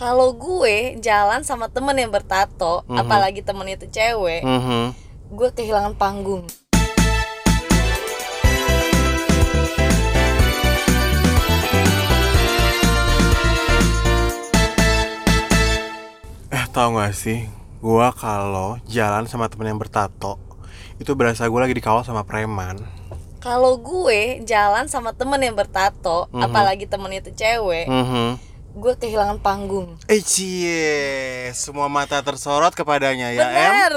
Kalau gue jalan sama temen yang bertato, Mhm. apalagi temen itu cewek, Mhm. gue kehilangan panggung. Eh tau gak sih, gua kalau jalan sama temen yang bertato itu berasa gue lagi dikawal sama preman. Kalau gue jalan sama temen yang bertato, Mhm. apalagi temen itu cewek, Mhm. Gue kehilangan panggung. Eh cie, semua mata tersorot kepadanya ya em. Bener.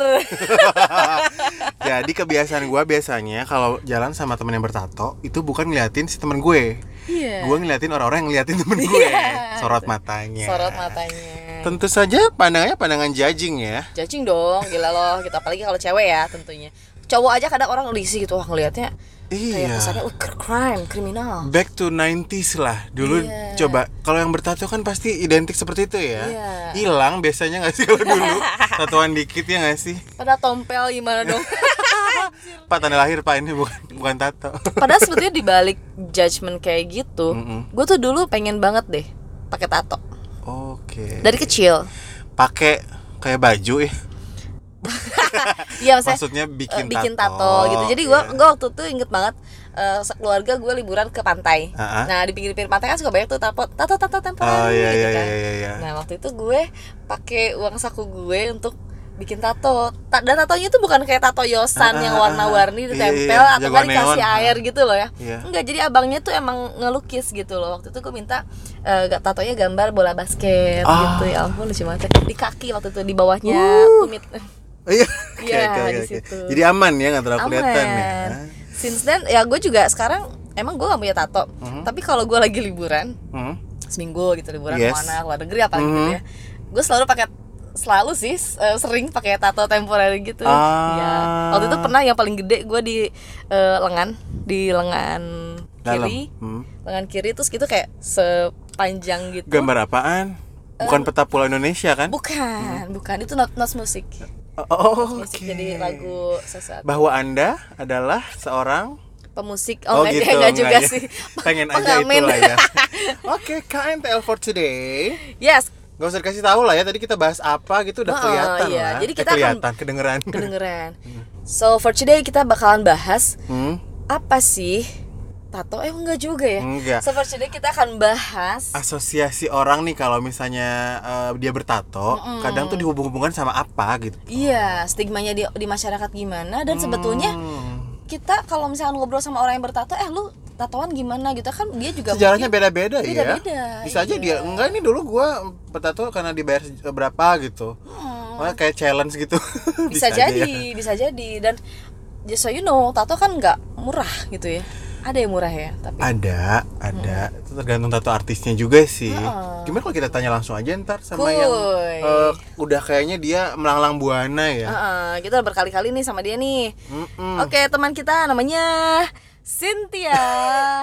Jadi kebiasaan gua biasanya kalau jalan sama temen yang bertato itu bukan ngeliatin si temen gue, Iya. gue ngeliatin orang-orang yang ngeliatin temen gue, Iya. sorot matanya. Sorot matanya. Tentu saja pandangannya pandangan judging ya. Judging dong, gila loh. Gitu apalagi kalau cewek ya tentunya. Cowok aja kadang orang risih gitu wah ngelihatnya kayak Iya. kesannya wah crime, kriminal. Back to 90s lah Dulu Iya. coba Kalau yang bertato kan pasti identik seperti itu ya Iya. Hilang biasanya gak sih kalau dulu Tatoan dikit ya gak sih Pada tompel gimana dong? Pak tanda lahir pak ini bukan bukan tato Padahal sebetulnya di balik judgement kayak gitu, Mm-mm. gue tuh dulu pengen banget deh pakai tato Oke dari kecil. Pakai kayak baju ya Iya maksudnya Maksudnya eh, bikin, bikin tato, tato, gitu. Jadi gue Iya. gue waktu itu inget banget eh, sekeluarga gue liburan ke pantai. Ah, ah. Nah di pinggir-pinggir pantai kan suka banyak tuh tato tato tato temporary Oh iya gitu iya kan. iya iya, iya. Nah waktu itu gue pakai uang saku gue untuk bikin tato. Ta- Dan tatonya itu bukan kayak tato yosan Ah, yang warna-warni iya, ditempel iya, atau nggak dikasih neon. air gitu loh ya. Iya. Enggak, jadi abangnya tuh emang ngelukis gitu loh. Waktu itu gue minta gak tatonya gambar bola basket Ah. gitu. Ya ampun lucu banget. Di kaki waktu itu di bawahnya tumit. Iya Iya, oke, di oke. situ. Jadi aman ya nggak terlalu kelihatan ya Aman. Since then ya gue juga sekarang emang gue gak punya tato. Tapi kalau gue lagi liburan Hmm. seminggu gitu liburan Yes. ke mana luar negeri apa gitu Mhm. ya gue selalu pakai selalu sih eh, sering pakai tato temporary gitu Ah. ya waktu itu pernah yang paling gede gue di eh, lengan di lengan Dalam. kiri Hmm. lengan kiri terus gitu kayak sepanjang gitu Gambar apaan? Bukan peta pulau Indonesia kan? bukan bukan itu not not musik Oh, musik oke. jadi lagu sesuatu bahwa anda adalah seorang pemusik. Oh, oh, enggak, gitu enggak juga enggak ya. sih. Pengen aja itulah ya. Oke KNTL for today. Yes. Gak usah dikasih tahu lah ya tadi kita bahas apa gitu udah Oh, kelihatan iya. lah. Jadi Eh, kita akan- kelihatan kedengeran. Kedengeran. So for today kita bakalan bahas hmm? apa sih tato? Eh enggak juga ya? Enggak. today kita akan bahas asosiasi orang nih kalau misalnya eh, dia bertato kadang tuh dihubung-hubungkan sama apa gitu. Iya stigmanya di, di masyarakat gimana dan sebetulnya Hmm. kita kalau misalnya ngobrol sama orang yang bertato eh lu tatoan gimana? Gitu kan dia juga sejarahnya beda-beda ya. Beda-beda, bisa aja iya. dia enggak ini dulu gua bertato karena dibayar berapa gitu. Hmm, Malah kayak challenge gitu. Bisa, aja jadi ya. bisa jadi dan just so you know tato kan nggak murah gitu ya ada yang murah ya tapi Ada, ada. Itu tergantung tato artisnya juga sih. Heeh. Gimana kalau kita tanya langsung aja ntar sama Kuy. yang eh, udah kayaknya dia melanglang buana ya. Heeh, kita udah berkali-kali nih sama dia nih Mm-mm. Oke, teman kita namanya Cynthia.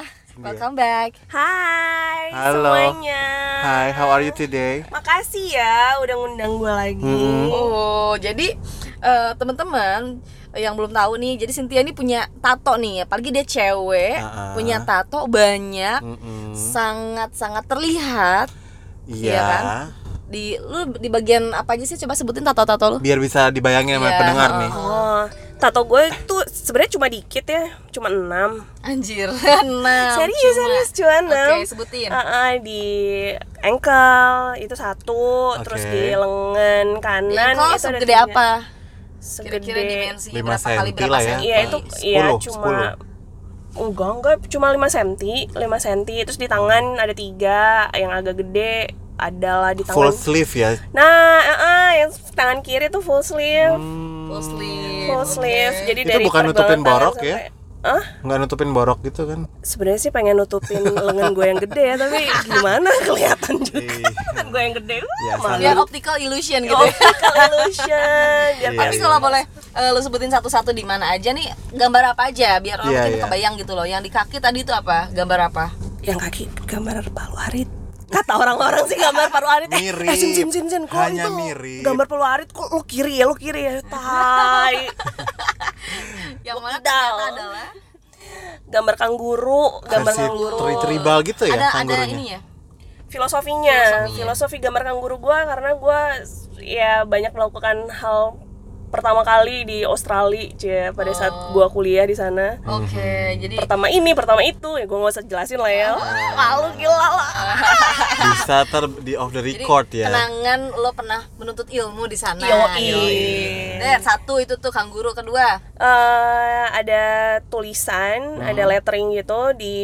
Welcome back. Hai Halo. semuanya. Hi, how are you today? Makasih ya udah ngundang gue lagi. Hmm. Oh, jadi eh, teman-teman yang belum tahu nih, jadi Cynthia ini punya tato nih, apalagi dia cewek, ah. punya tato banyak, Mm-mm. sangat-sangat terlihat Iya. Iya kan? di lu di bagian apa aja sih coba sebutin tato-tato lu. Biar bisa dibayangin sama Iya, pendengar nih. Oh, tato gue tuh sebenarnya cuma dikit ya, cuma enam. Anjir. Nah, serius serius cuma enam. Oke, sebutin. Ah, ah, di ankle itu satu, Oke. terus di lengan Di kanan ankle itu ada segede tiga. apa? Segede. Kira-kira dimensinya Lima berapa kali senti berapa lah ya. senti? Iya itu iya 10, cuma enggak enggak cuma 5 cm, 5 cm terus di tangan ada tiga yang agak gede adalah di Full tangan. sleeve ya. Nah, eh, eh, yang tangan kiri tuh full sleeve. Hmm. Full sleeve. Full sleeve. Jadi Itu dari bukan nutupin borok ya? Hah? Nggak nutupin borok gitu kan? Sebenarnya sih pengen nutupin lengan gue yang gede ya, tapi gimana kelihatan juga Ih. lengan gue yang gede. Uh, Ya. Biar optical illusion gitu ya. Optical illusion. Biar Iya, Tapi iya. kalau boleh eh, lu sebutin satu-satu di mana aja nih gambar apa aja biar orang Iya, mungkin iya. kebayang gitu loh. Yang di kaki tadi itu apa? Gambar apa? yang kaki gambar palu arit kata orang-orang sih gambar palu arit eh, Mirip. eh sin sin sin sin kok Hanya itu mirip. gambar palu arit kok lo kiri ya lo kiri ya tai Yang mana ternyata adalah gambar kangguru gambar Versi kangguru tri- tribal gitu ya ada ada ini ya. filosofinya, Filosofinya. filosofi gambar kangguru gua karena gua ya banyak melakukan hal pertama kali di Australia cie pada saat Oh. gua kuliah di sana. Oke, jadi Pertama ini, pertama itu ya gua nggak usah jelasin lah ya. Malu gila lah. Bisa ter di off the jadi record ya. kenangan lo pernah menuntut ilmu di sana. Yoi. Der, satu itu tuh kangguru kedua. Eh, ada tulisan, ada lettering gitu di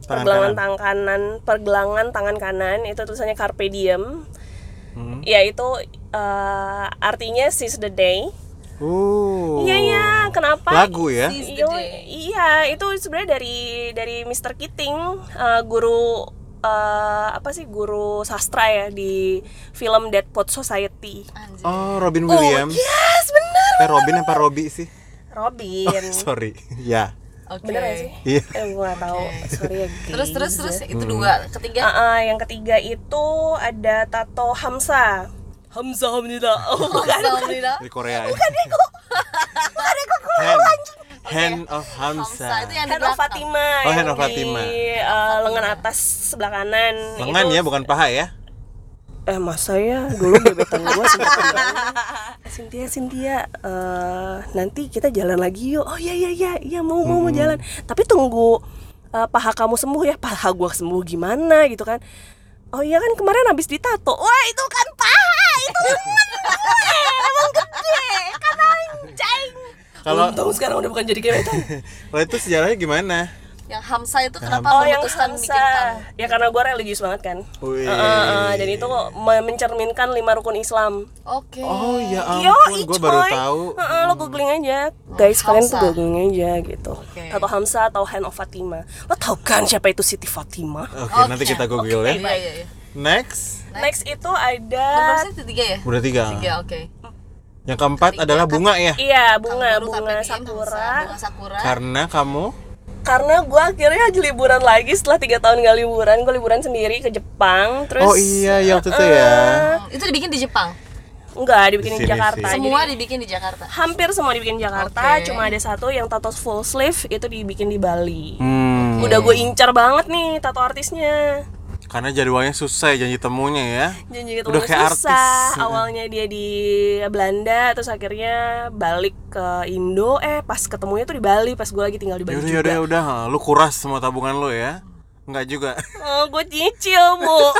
Tangan pergelangan tangan kanan, pergelangan tangan kanan itu tulisannya carpe diem. Hmm. Ya itu eh, artinya seize the day. Uh. Iya iya, kenapa? Lagu ya? Day. iya, itu sebenarnya dari dari Mr. Keating, eh, guru eh, apa sih guru sastra ya di film Dead Poet Society. Anjir. Oh, Robin Williams. Yes, bener. Eh Robin apa Robi sih? Robin. Sorry. Ya. Oke. Bener gak sih? Iya. Eh, gue gak tau. Sorry ya, Terus terus guys. terus itu Hmm. dua, ketiga. Ah, ah, yang ketiga itu ada tato Hamsa. Hamsa Hamnida. Oh, bukan. Alhamdulillah. Di Korea ya. Bukan Eko. Bukan Eko Hand, hand of Hamsa. Hamsa itu yang di Hand of. Fatima. Oh, Hand of di, Fatima. eh, lengan atas sebelah kanan. Lengan Itu- ya, bukan paha ya. Eh masa ya dulu gebetan gue bilang, Cynthia Cynthia eh, nanti kita jalan lagi yuk oh iya iya iya iya mau mau mau jalan tapi tunggu eh, paha kamu sembuh ya paha gue sembuh gimana gitu kan oh iya kan kemarin habis ditato wah itu kan paha emang gede kan anjing Kalau Untung sekarang udah bukan jadi gebetan kalau itu sejarahnya gimana? Yang Hamsa itu kenapa Oh yang memutuskan bikin Hamsa kamu? Ya karena gue religius banget kan. Eh, eh, eh, Dan itu mencerminkan lima rukun Islam Oke. Oh ya ampun, gue baru tahu. Heeh, lo googling aja. Guys, kalian tuh Hamsa. googling aja gitu. Oke. Tato Hamsa atau Hand of Fatima. Lo tau kan siapa itu Siti Fatima? Oke, nanti kita google ya. Iya iya iya. Next, Next itu ada itu tiga ya? udah tiga. Tiga, oke. Yang keempat adalah bunga ya. Iya, bunga, bunga sakura. Bunga sakura. Karena kamu Karena gue akhirnya liburan lagi setelah tiga tahun gak liburan, gue liburan sendiri ke Jepang. Terus Oh iya, ya waktu itu ya. Hmm, Itu dibikin di Jepang. enggak dibikin Di di sini Jakarta. sih. Semua Jadi, dibikin di Jakarta. hampir semua dibikin di Jakarta, Oke. cuma ada satu yang tato full sleeve itu dibikin di Bali. Hmm, Udah gue incar banget nih tato artisnya. Karena jadwalnya susah ya janji temunya ya. janji Udah ketemunya kayak susah artis. awalnya dia di Belanda terus akhirnya balik ke Indo eh pas ketemunya tuh di Bali pas gue lagi tinggal di Bali Yaudah, juga yaudah, udah. Lu kuras semua tabungan lu ya. Enggak juga. oh, gue nyicil bu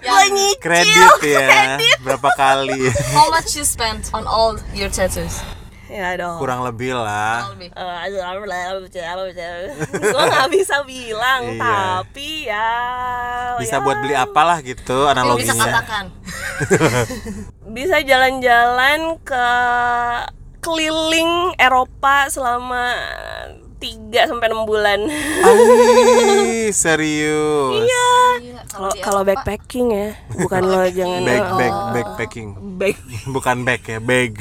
gue nyicil Kredit ya. Berapa kali? How much you spent on all your tattoos? Ya dong Kurang lebih lah. Lebih. gue nggak bisa bilang Iya. tapi ya Bisa ya, buat beli apalah gitu bisa analoginya. katakan. bisa jalan-jalan ke keliling Eropa selama 3 sampai 6 bulan. Ai, serius. Iya. Kalau kalau backpacking ya, bukan lo jangan Bag, oh, bag, backpacking. bag. Bukan bag ya, bag.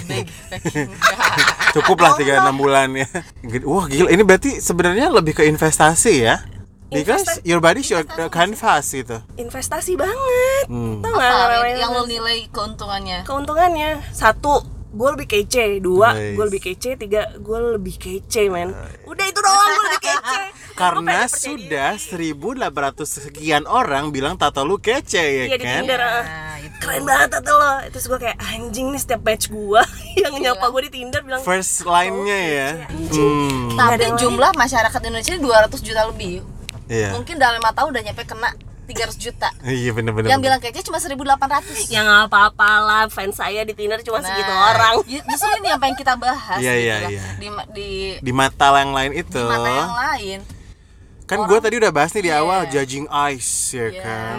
Cukup lah 3 6 bulan ya. Wah, gila ini berarti sebenarnya lebih ke investasi ya. Because your body your canvas gitu. Investasi banget. Hmm. Nggak namanya yang lo nilai keuntungannya? keuntungannya? Satu, gue lebih kece. Dua, Nice. gue lebih kece. Tiga, gue lebih kece, men. Udah itu doang gue lebih kece. Karena Gua sudah 1800 sekian orang bilang tato lu kece ya Iya di kan? Tinder. ah. Nah, itu. Keren banget tato lo. Terus gue kayak anjing nih setiap match gue yang nyapa gue di Tinder bilang First line-nya ya. Anjing. Hmm. Tapi jumlah masyarakat Indonesia ini 200 juta lebih. Iya. Mungkin dalam 5 tahun udah nyampe kena 300 juta. Iya bener-bener. Yang bilang kece cuma 1800. Ya nggak apa-apa lah, fans saya di Tinder cuma Nah, segitu orang. ju- Justru ini yang pengen kita bahas Iya, gitu iya, lah. iya. Di, di, di mata yang lain itu. di mata yang lain. Kan gue tadi udah bahas nih di Iya. awal judging eyes ya Iya. kan.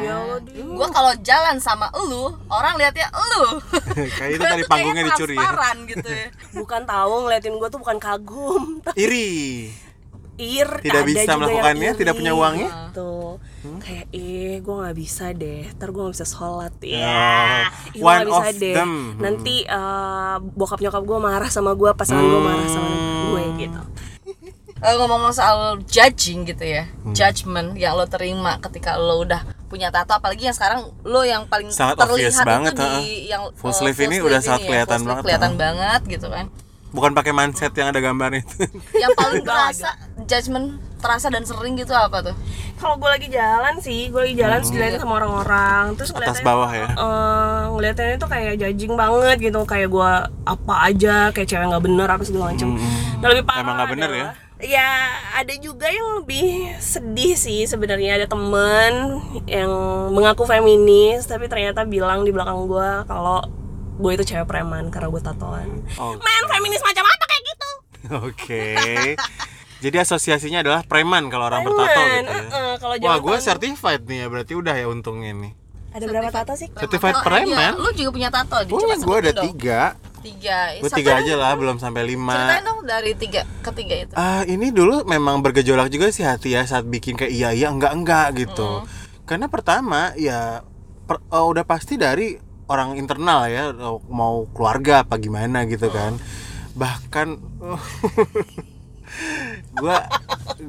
Gua kalau jalan sama elu, orang lihatnya elu. Kayak itu tadi panggungnya kayaknya dicuri ya. gitu ya. Bukan tahu ngeliatin gue tuh bukan kagum, tapi Iri. Ir. Tidak ada bisa juga yang melakukannya, tidak iri. punya uangnya? Tuh, kayak eh gue nggak bisa deh, ntar gue nggak bisa sholat ya. Ih, gue one nggak bisa of deh. them. Nanti eh, bokap nyokap gue marah sama gue, pasangan gue marah sama gue gitu. Eh, ngomong soal judging gitu ya, Hmm. judgment yang lo terima ketika lo udah punya tato, apalagi yang sekarang lo yang paling Sangat terlihat obvious banget, itu di heeh. yang Full sleeve ini udah sangat ya, kelihatan full sleeve banget, kelihatan heeh. banget gitu kan. Bukan pakai manset yang ada gambarnya itu. Yang paling berasa judgment terasa dan sering gitu apa tuh kalau gue lagi jalan sih gue lagi jalan terus diliatin sama orang-orang terus Hmm. atas bawah ya eh, ngeliatinnya tuh kayak judging banget gitu kayak gue apa aja kayak cewek nggak bener apa segala macem nah lebih parah Hmm. Emang nggak bener ya? ya ada juga yang lebih sedih sih sebenarnya ada temen yang mengaku feminis tapi ternyata bilang di belakang gue kalau gue itu cewek preman karena gue tatoan. Oh. men feminis macam apa kayak gitu? Oke. Jadi asosiasinya adalah preman kalau orang bertato Preman, gitu ya? uh-uh, kalau wah gue certified nih ya berarti udah ya untungnya nih. Ada berapa tato sih? Certified Oh, preman? iya. lu juga punya tato Di- Punya gue ada dong. tiga. Tiga gue Satu tiga aja lah belum sampai lima. Ceritain dong dari tiga ketiga itu. Ah ini dulu memang bergejolak juga sih hati ya saat bikin kayak iya iya enggak enggak gitu. Karena pertama ya per- eh, udah pasti dari orang internal ya mau keluarga apa gimana gitu kan. Bahkan gua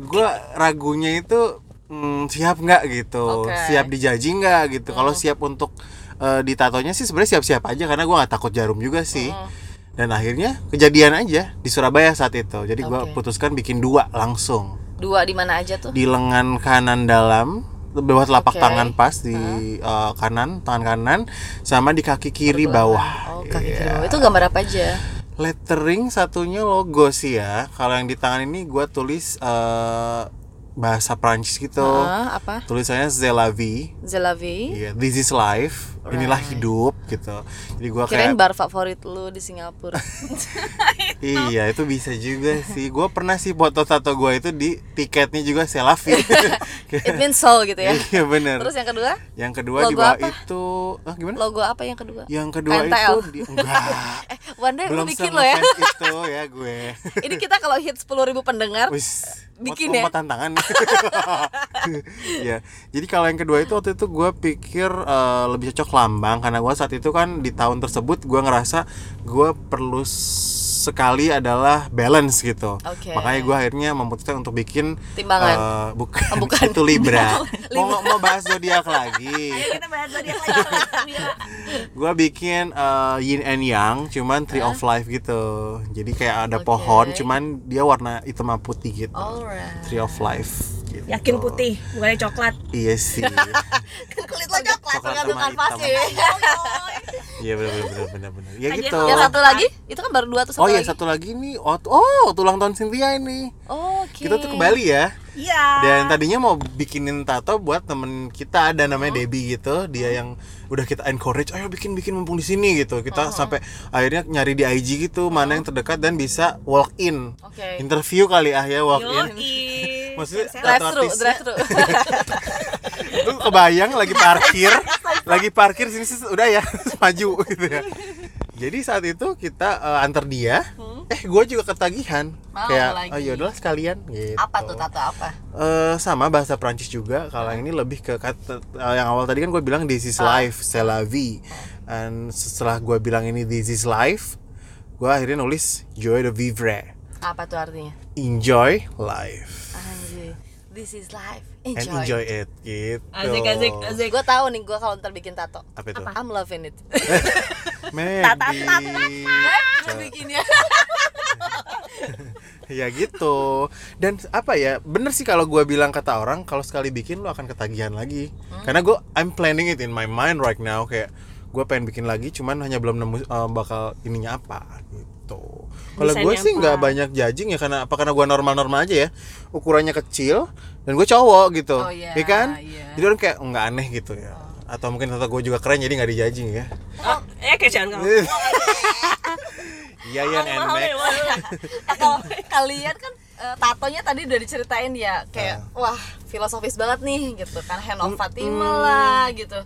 gua ragunya itu mm, siap nggak gitu, Oke. siap dijaji nggak gitu. Kalau siap untuk eh, ditatonya sih sebenarnya siap-siap aja karena gua nggak takut jarum juga sih. Dan akhirnya kejadian aja di Surabaya saat itu. Jadi gua Oke. putuskan bikin dua langsung dua di mana aja tuh di lengan kanan dalam bawah telapak Oke. tangan pas di eh, kanan tangan kanan sama di kaki kiri bawah. oh kaki kiri Iya. bawah itu gambar apa aja Lettering satunya logo sih ya. Kalau yang di tangan ini gua tulis eh, bahasa Prancis gitu. Ah, apa Tulisannya C'est la vie. Zelavi Iya, this is life. Inilah hidup gitu. Jadi gua kirain kayak bar favorit lu di Singapura Iya itu bisa juga sih. Gue pernah sih foto tato gue itu di tiketnya juga selavi. it means soul gitu ya Iya bener. terus yang kedua Yang kedua di Logo bawah apa? itu, ah gimana? logo apa yang kedua Yang kedua KNTL. itu di, enggak. eh one day Belum lu bikin lo ya itu ya gue. ini kita kalau hit 10.000 ribu pendengar Wis. Bikin ya? tantangan. ya. Jadi kalau yang kedua itu waktu itu gue pikir eh, lebih cocok lambang karena gue saat itu kan di tahun tersebut gue ngerasa gue perlu sekali adalah balance gitu. Oke. Makanya gue akhirnya memutuskan untuk bikin Timbangan. eh, bukan, Oh, bukan. itu Libra. mau mau bahas zodiak lagi. kita bahas zodiak lagi gue bikin eh, yin and yang cuman tree of life gitu jadi kayak ada Oke. pohon cuman dia warna hitam putih gitu alright tree of life gitu. yakin putih bukannya coklat. Iya sih. Kan kulit lo coklat Coklat tergantung sama kanvasnya iya benar benar benar benar ya gitu. yang satu lagi? Itu kan baru dua tuh satu oh iya lagi? satu lagi nih. Oh, oh tulang tahun Cynthia ini. Oke. Kita tuh ke Bali ya? Iya. Dan tadinya mau bikinin tato buat temen kita ada namanya Debbie gitu. Dia yang udah kita encourage ayo bikin bikin mumpung di sini gitu. Kita sampai akhirnya nyari di IG gitu mana yang terdekat dan bisa walk in. Oke. interview kali ah ya walk in. Maksudnya drive thru drive thru lu kebayang lagi parkir lagi parkir sini sini udah ya maju gitu ya. Jadi saat itu kita eh, antar dia. Eh gue juga ketagihan. Mau kayak lagi. oh yaudahlah sekalian gitu. apa tuh tato apa? Eh, sama bahasa Prancis juga. Kalau yang ini lebih ke kata eh, yang awal tadi kan gue bilang this is Ah. life c'est la vie. Dan setelah gue bilang ini this is life gue akhirnya nulis joy de vivre. Apa tuh artinya? Enjoy life this is life. And enjoy, enjoy it gitu. Asik asik asik. Gue tahu nih gue kalau ntar bikin tato. Apa itu? I'm loving it. Mandy Gue bikin ya. Ya gitu. Dan apa ya bener sih kalau gue bilang kata orang kalau sekali bikin lo akan ketagihan lagi. Hmm. karena gue I'm planning it in my mind right now kayak gue pengen bikin lagi cuman hanya belum nemu eh, bakal ininya apa gitu kalau gue sih nggak banyak judging ya karena apa karena gue normal-normal aja ya. Ukurannya kecil dan gue cowok gitu. Oh, iya, ya kan? iya. jadi orang kayak nggak aneh gitu ya. Atau mungkin kata gue juga keren jadi nggak dijudging ya. Oh eh kayak jangan kamu iya. Ya mahal nmax deh, mahal. kalau kalian kan eh, tatonya tadi udah diceritain ya kayak Ah. wah filosofis banget nih gitu kan. Hand of Fatima lah gitu.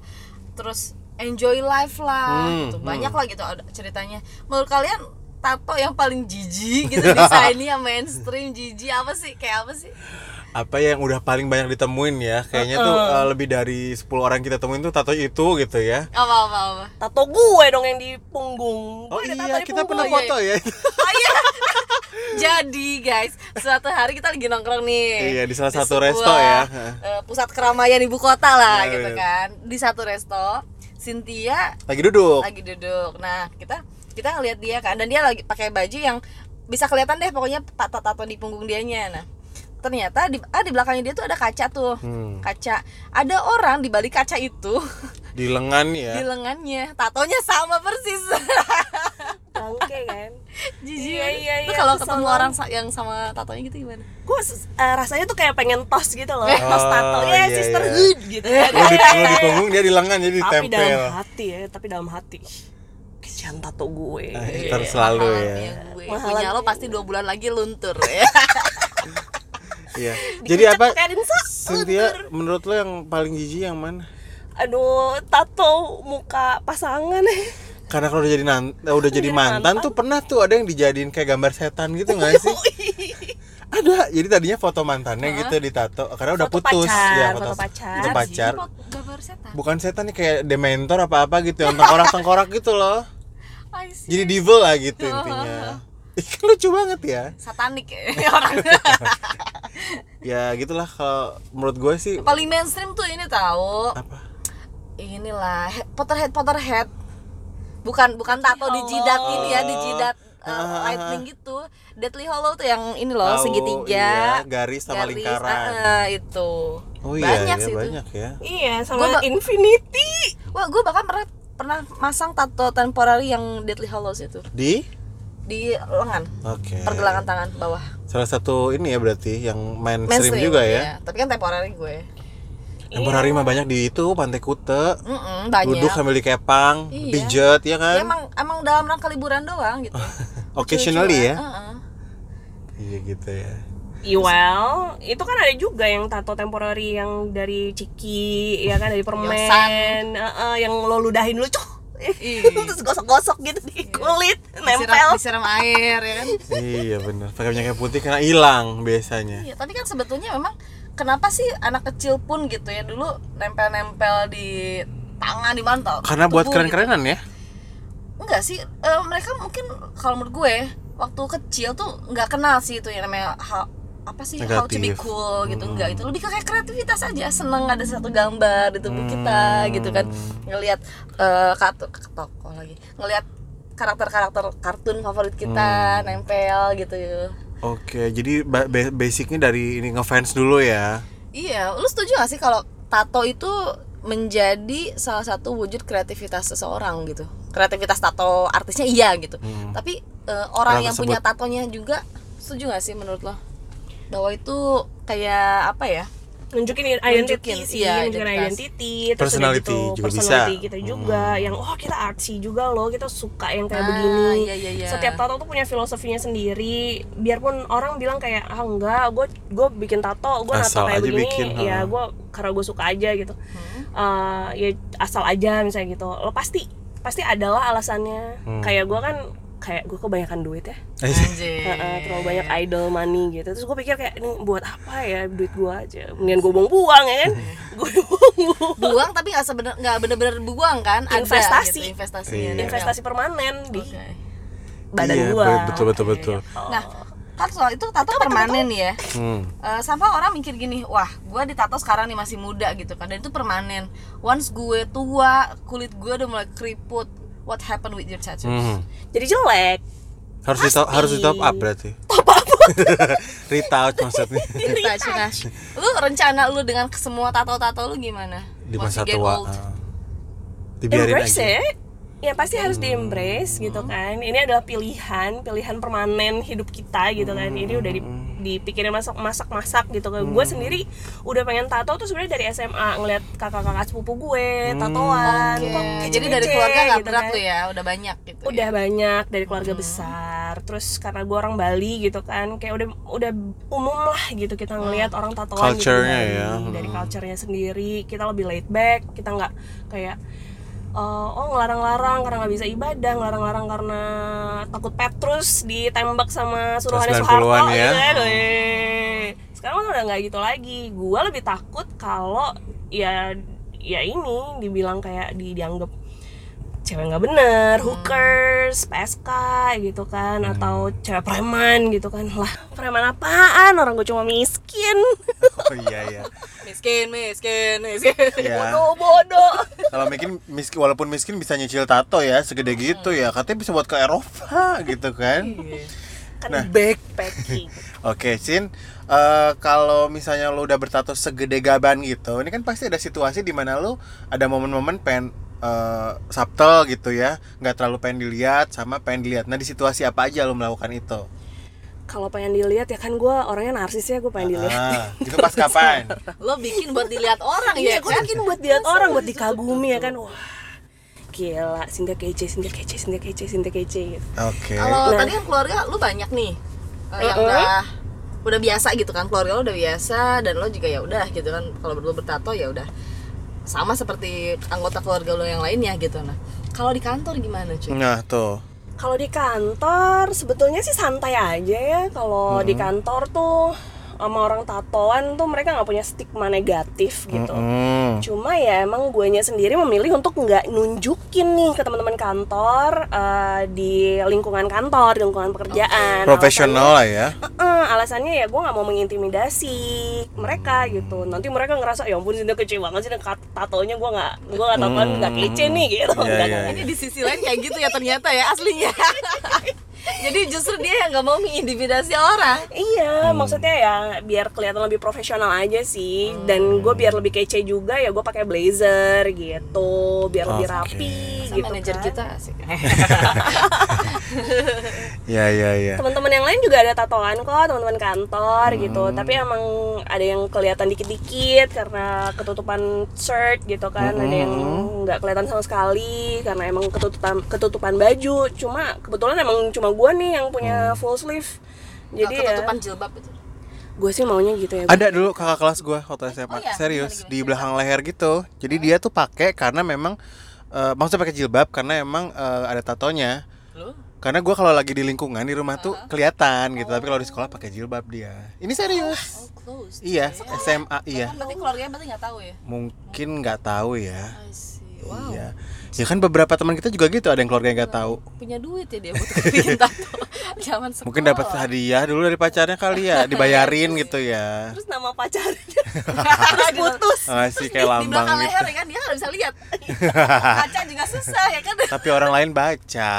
Terus enjoy life lah Hmm, gitu. hmm. banyak lah gitu ada ceritanya. Menurut kalian tato yang paling jijik gitu desainnya mainstream jijik apa sih kayak apa sih apa yang udah paling banyak ditemuin ya kayaknya tuh uh, lebih dari 10 orang kita temuin tuh tato itu gitu ya apa apa apa tato gue dong yang di punggung oh Gue ada tato iya di kita punggung. pernah iya, foto ya Oh iya. Jadi guys, suatu hari kita lagi nongkrong nih. Iya, di salah satu sebuah, resto ya. eh, pusat keramaian ibu kota lah Iya, gitu iya. kan. Di satu resto, Cynthia lagi duduk lagi duduk. Nah, kita kita ngeliat dia kan dan dia lagi pakai baju yang bisa kelihatan deh pokoknya tato-tato di punggung dianya. Nah, ternyata di ah di belakangnya dia tuh ada kaca tuh. Hmm. kaca. Ada orang di balik kaca itu Di lengan ya. di lengannya. Tatonya sama persis. Bangke kan? Jijik. Iya, iya, Itu iya, kalau ketemu banget. orang yang sama tatonya gitu gimana? Gue rasanya tuh kayak pengen tos gitu loh. Tos tato. Oh, ya iya, sisterhood gitu. Ya Lo di, punggung dia di lengan jadi tapi dalam ditempel. hati ya tapi dalam hati kecian tato gue Nah, Terus selalu Mahalan ya. ya gue. Mahalan punya lo ya pasti dua bulan lagi luntur ya Iya. Jadi apa? Cynthia, menurut lo yang paling jijik yang mana? aduh tato muka pasangan Karena kalau udah jadi nan- eh, udah jadi mantan, tuh pernah tuh ada yang dijadiin kayak gambar setan gitu nggak sih? Ada. Jadi tadinya foto mantannya gitu ditato karena udah Foto putus pacar, ya foto pacar. Foto pacar. gambar setan Bukan setan nih kayak dementor apa-apa gitu yang tengkorak-tengkorak gitu loh. Jadi devil lah gitu intinya. Ih, kan lucu banget ya. satanik ya orang. Ya gitulah kalau menurut gue sih. Paling mainstream tuh ini tahu apa? inilah he- Potterhead Potterhead. Bukan bukan tato di jidat ini ya di jidat uh, lightning gitu. Deathly Hollow tuh yang ini loh Tahu, segitiga. iya, garis sama lingkaran. ah, ah, itu. Oh iya, banyak ya, sih itu. banyak ya. iya Gua sama ba- infinity. Wah gue bahkan pernah pernah masang tato temporary yang Deathly Hollows itu Di di lengan Oke. pergelangan tangan bawah Salah satu ini ya berarti yang mainstream, Mainstream, juga ya. iya. tapi kan temporary gue Temporary mah banyak di itu Pantai Kute. Mm-mm, banyak Duduk sambil dikepang, Iya. pijet ya Ya, kan? emang emang dalam rangka liburan doang gitu Occasionally ya. Heeh. Iya gitu ya. Iya, well, itu kan ada juga yang tato temporary yang dari ciki, ya kan dari permen, Yosan. Heeh, yang lo ludahin dulu, cuh, Ih. terus gosok-gosok gitu di kulit, disiram, nempel. disiram air ya kan iya bener. Pakai minyak putih karena hilang biasanya. iya tapi kan sebetulnya memang kenapa sih anak kecil pun gitu ya dulu nempel-nempel di tangan di mantel Karena buat tubuh keren-kerenan ya. gitu. enggak sih eh, mereka mungkin kalau menurut gue waktu kecil tuh nggak kenal sih itu yang namanya apa sih how to be Negatif. cool gitu enggak itu lebih ke kayak kreativitas aja seneng ada satu gambar di tubuh kita gitu kan ngelihat eh kartu ke toko lagi ngelihat karakter-karakter kartun favorit kita nempel gitu Oke, jadi ba- ba- basicnya dari ini ngefans dulu ya. Iya, lu setuju gak sih kalau tato itu menjadi salah satu wujud kreativitas seseorang gitu? Kreativitas tato artisnya iya gitu. Tapi eh, orang Orang yang punya tatonya juga setuju gak sih menurut lo? Bahwa itu kayak apa ya? nunjukin identity Nunjukin, sih, iya, nunjukin identitas. identity, terus Personality gitu, juga personality bisa. kita juga, yang oh kita artsy juga loh, kita suka yang kayak Ah, begini. iya, iya, iya. Setiap tato tuh punya filosofinya sendiri. Biarpun orang bilang kayak ah enggak, gue gue bikin tato, gue nato kayak aja begini, bikin, ya ha. gue karena gue suka aja gitu. Hmm. Eh, ya asal aja misalnya gitu. Lo pasti pasti adalah alasannya. Hmm. Kayak gue kan kayak gue kebanyakan duit ya. Anjir. Heeh, terlalu banyak idol money gitu terus gue pikir kayak ini buat apa ya duit gue aja mendingan gue buang-buang ya kan gue buang-buang Buang tapi nggak sebener nggak bener-bener buang kan? Ada Investasi. gitu, investasinya. Iya. investasi permanen di Oke. badan Iya, gue betul betul betul. Nah, kan soal itu tato permanen ya. Hmm. Eh, sampai orang mikir gini, wah, gue ditato sekarang nih masih muda gitu kan, dan itu permanen. Once gue tua, kulit gue udah mulai keriput. What happened with your tattoos? Hmm. jadi jelek Harus di top, harus di top up berarti. top apa Retouch maksudnya Retouch. Lu rencana lu dengan semua tato-tato lu gimana? di masa tua. old? ah. Dibiarin embrace aja. it ya pasti harus di embrace gitu kan. Ini adalah pilihan pilihan permanen hidup kita gitu kan. Ini udah di, dipikirin masak masak masak gitu kan. Gue sendiri udah pengen tato tuh sebenarnya dari SMA ngeliat kakak-kakak sepupu gue tatoan Oke, kok Jadi dari keluarga gak gitu berat kan. lu ya, udah banyak gitu. ya? udah banyak dari keluarga besar. Terus karena gue orang Bali gitu kan kayak udah udah umum lah gitu kita ngelihat orang tatoan gitu di Culture-nya Bali. ya. dari culture-nya sendiri kita lebih laid back kita nggak kayak eh, oh ngelarang-larang karena nggak bisa ibadah ngelarang-larang karena takut Petrus ditembak sama suruhannya Soeharto 90-an ya. gitu kan Weh. sekarang mah udah nggak gitu lagi gue lebih takut kalau ya ya ini dibilang kayak di, dianggap cewek nggak bener, hookers, PSK gitu kan, atau cewek preman gitu kan, lah preman apaan? Orang gue cuma miskin, Oh iya ya. Miskin, miskin, miskin. Ya. bodoh bodoh. Kalau miskin miskin walaupun miskin bisa nyicil tato ya segede gitu ya. Katanya bisa buat ke Eropa gitu kan. kan Nah. backpacking Oke, Sin. eh, kalau misalnya lu udah bertato segede gaban gitu, ini kan pasti ada situasi di mana lu ada momen-momen pengen eh, subtle gitu ya, nggak terlalu pengen dilihat sama pengen dilihat. Nah di situasi apa aja lu melakukan itu? kalau pengen dilihat ya kan gue orangnya narsis ya gue pengen dilihat Ah, itu pas kapan? Lo bikin buat dilihat orang iya ya gue kan? bikin buat dilihat orang buat dikagumi ya kan wah gila Cynthia kece Cynthia kece Cynthia kece Cynthia kece gitu Oke. Kalau Nah. tadi kan keluarga lu banyak nih eh, yang Mm-mm. udah udah biasa gitu kan keluarga lu udah biasa dan lo juga ya udah gitu kan kalau lu bertato ya udah sama seperti anggota keluarga lo yang lainnya gitu nah kalau di kantor gimana cuy? Nah tuh. Kalau di kantor sebetulnya sih santai aja ya. Kalau di kantor tuh sama orang tatoan tuh mereka nggak punya stigma negatif gitu. Mm-mm. Cuma ya emang guanya sendiri memilih untuk nggak nunjukin nih ke teman-teman kantor eh, di lingkungan kantor, di lingkungan pekerjaan. Profesional lah ya. Alasannya, "Eh, alasannya ya gue nggak mau mengintimidasi mereka gitu. Nanti mereka ngerasa ya ampun sih dia kece banget sih tatonya gue nggak gue nggak tatoan nggak kece nih gitu. Nggak, iya, nggak, Ini di sisi lain kayak gitu ya ternyata ya aslinya. Jadi justru dia yang nggak mau mengintimidasi orang. Iya, maksudnya ya biar kelihatan lebih profesional aja sih. Dan gue biar lebih kece juga ya gue pakai blazer gitu, biar lebih Oke. rapi Sama gitu. manajer kan. kita asik. Ya ya ya. Teman-teman yang lain juga ada tatoan kok, teman-teman kantor gitu. Tapi emang ada yang kelihatan dikit-dikit karena ketutupan shirt gitu kan. Ada yang nggak kelihatan sama sekali karena emang ketutupan ketutupan baju. Cuma kebetulan emang cuma gue nih yang punya full sleeve. Jadi ya ketutupan jilbab itu. gue sih maunya gitu ya. Ada dulu kakak kelas gue waktu SMA, Oh iya? serius Gimana, di gimana? belakang leher gitu. Jadi dia tuh pakai karena memang eh, maksudnya pakai jilbab karena emang eh, ada tatonya. Lu? Karena gue kalau lagi di lingkungan di rumah tuh kelihatan gitu, tapi kalau di sekolah pakai jilbab dia. Ini serius. Oh, close. Iya, SMA iya. Kan berarti keluarganya berarti nggak tahu ya? Mungkin nggak tahu ya. I see. Wow. Iya. Ya kan beberapa teman kita juga gitu, ada yang keluarga yang nggak tahu. Punya duit ya dia buat bikin tato. Zaman sekolah. Mungkin dapat hadiah dulu dari pacarnya kali ya, dibayarin gitu ya. Terus nama pacarnya terus putus. Ngasih kayak Di lambang belakang gitu. leher ya kan dia nggak bisa lihat. Kaca juga susah ya kan. Tapi orang lain baca.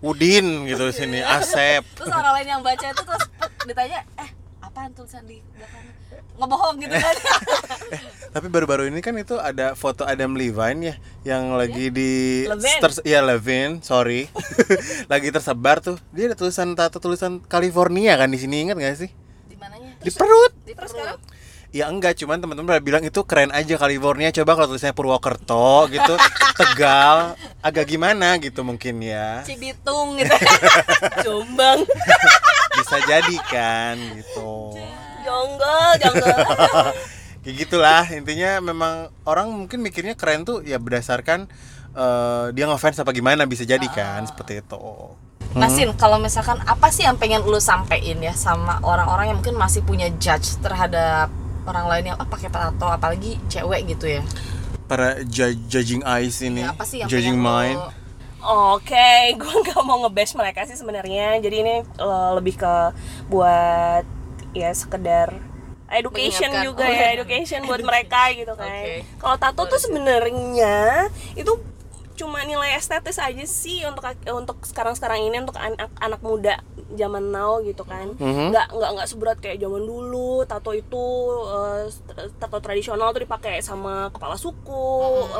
Udin gitu di sini, Asep. Terus orang lain yang baca itu terus ditanya, "Eh, apaan tulisan di belakangnya?" Ngebohong gitu kan. Tapi baru-baru ini kan itu ada foto Adam Levine ya yang lagi di Levine. ters- iya Levine, sorry. lagi tersebar tuh. Dia ada tulisan tato tulisan California kan di sini ingat gak sih? Di mananya? Di perut. Di perut. Ya enggak, cuman teman-teman pada bilang itu keren aja California. Coba kalau tulisannya Purwokerto gitu, Tegal, agak gimana gitu mungkin ya. Cibitung gitu. Jombang Bisa jadi kan gitu. Jonggol jonggol Kayak gitulah intinya memang orang mungkin mikirnya keren tuh ya berdasarkan eh, dia ngefans apa gimana bisa jadi kan seperti itu. Nasin, kalau misalkan apa sih yang pengen lu sampein ya sama orang-orang yang mungkin masih punya judge terhadap orang lain yang ah pakai tato apalagi cewek gitu ya. Para ju- judging eyes ini, Ya, apa sih yang judging mind. lu- Oke, gue nggak mau ngebash mereka sih sebenarnya. Jadi ini eh, lebih ke buat ya sekedar education Mengingatkan. juga Oh, ya, iya. education buat mereka gitu kan. Oke. Kalau tato tuh sebenarnya itu cuma nilai estetis aja sih untuk untuk sekarang-sekarang ini untuk anak anak muda zaman now gitu kan. Mhm. Nggak nggak nggak seberat kayak zaman dulu. Tato itu eh, tato tradisional tuh dipakai sama kepala suku,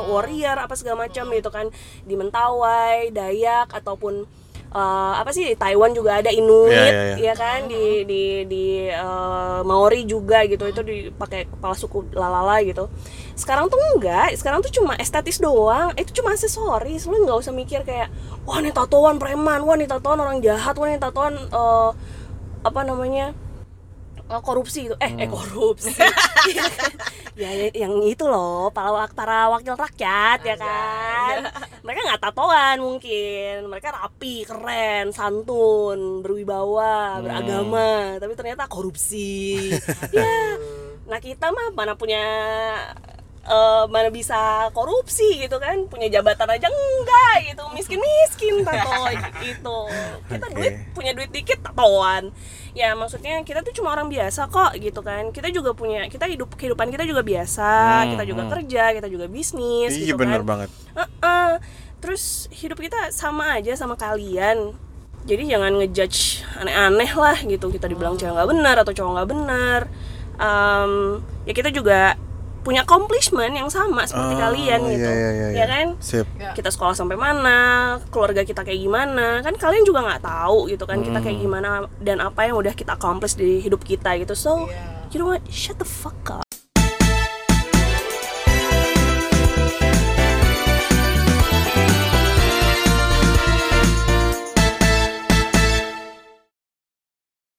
warrior apa segala macam gitu kan di Mentawai, Dayak ataupun eh, apa sih di Taiwan juga ada Inuit Iya, iya, iya. ya kan? Di di di eh, Maori juga gitu itu dipakai kepala suku lalala gitu. Sekarang tuh enggak sekarang tuh cuma estetis doang itu cuma aksesoris. Lu nggak usah mikir kayak wah nih tatoan preman wah nih tatoan orang jahat wah nih tatoan eh, apa namanya eh, korupsi gitu eh eh korupsi. Ya ya, yang itu loh para para wakil rakyat ya kan? Mereka nggak tatoan mungkin. Mereka rapi keren santun berwibawa beragama. Tapi ternyata korupsi. Ya. Nah kita mah mana punya eh, mana bisa korupsi gitu kan? Punya jabatan aja enggak gitu. Miskin miskin tato itu kita Oke. duit punya duit dikit tatoan ya maksudnya kita tuh cuma orang biasa kok gitu kan. Kita juga punya kita hidup kehidupan kita juga biasa Hmm, kita juga hmm. kerja kita juga bisnis Iya gitu bener kan banget. Heeh. terus hidup kita sama aja sama kalian. Jadi jangan ngejudge aneh-aneh lah gitu. Kita dibilang cewek nggak benar atau cowok nggak benar. Em, ya kita juga punya accomplishment yang sama seperti Oh, kalian iya, gitu iya, iya, ya iya. kan Sip. Ya. kita sekolah sampai mana keluarga kita kayak gimana kan kalian juga nggak tahu gitu kan kita Hmm. kayak gimana dan apa yang udah kita accomplish di hidup kita gitu so Iya. you know what shut the fuck up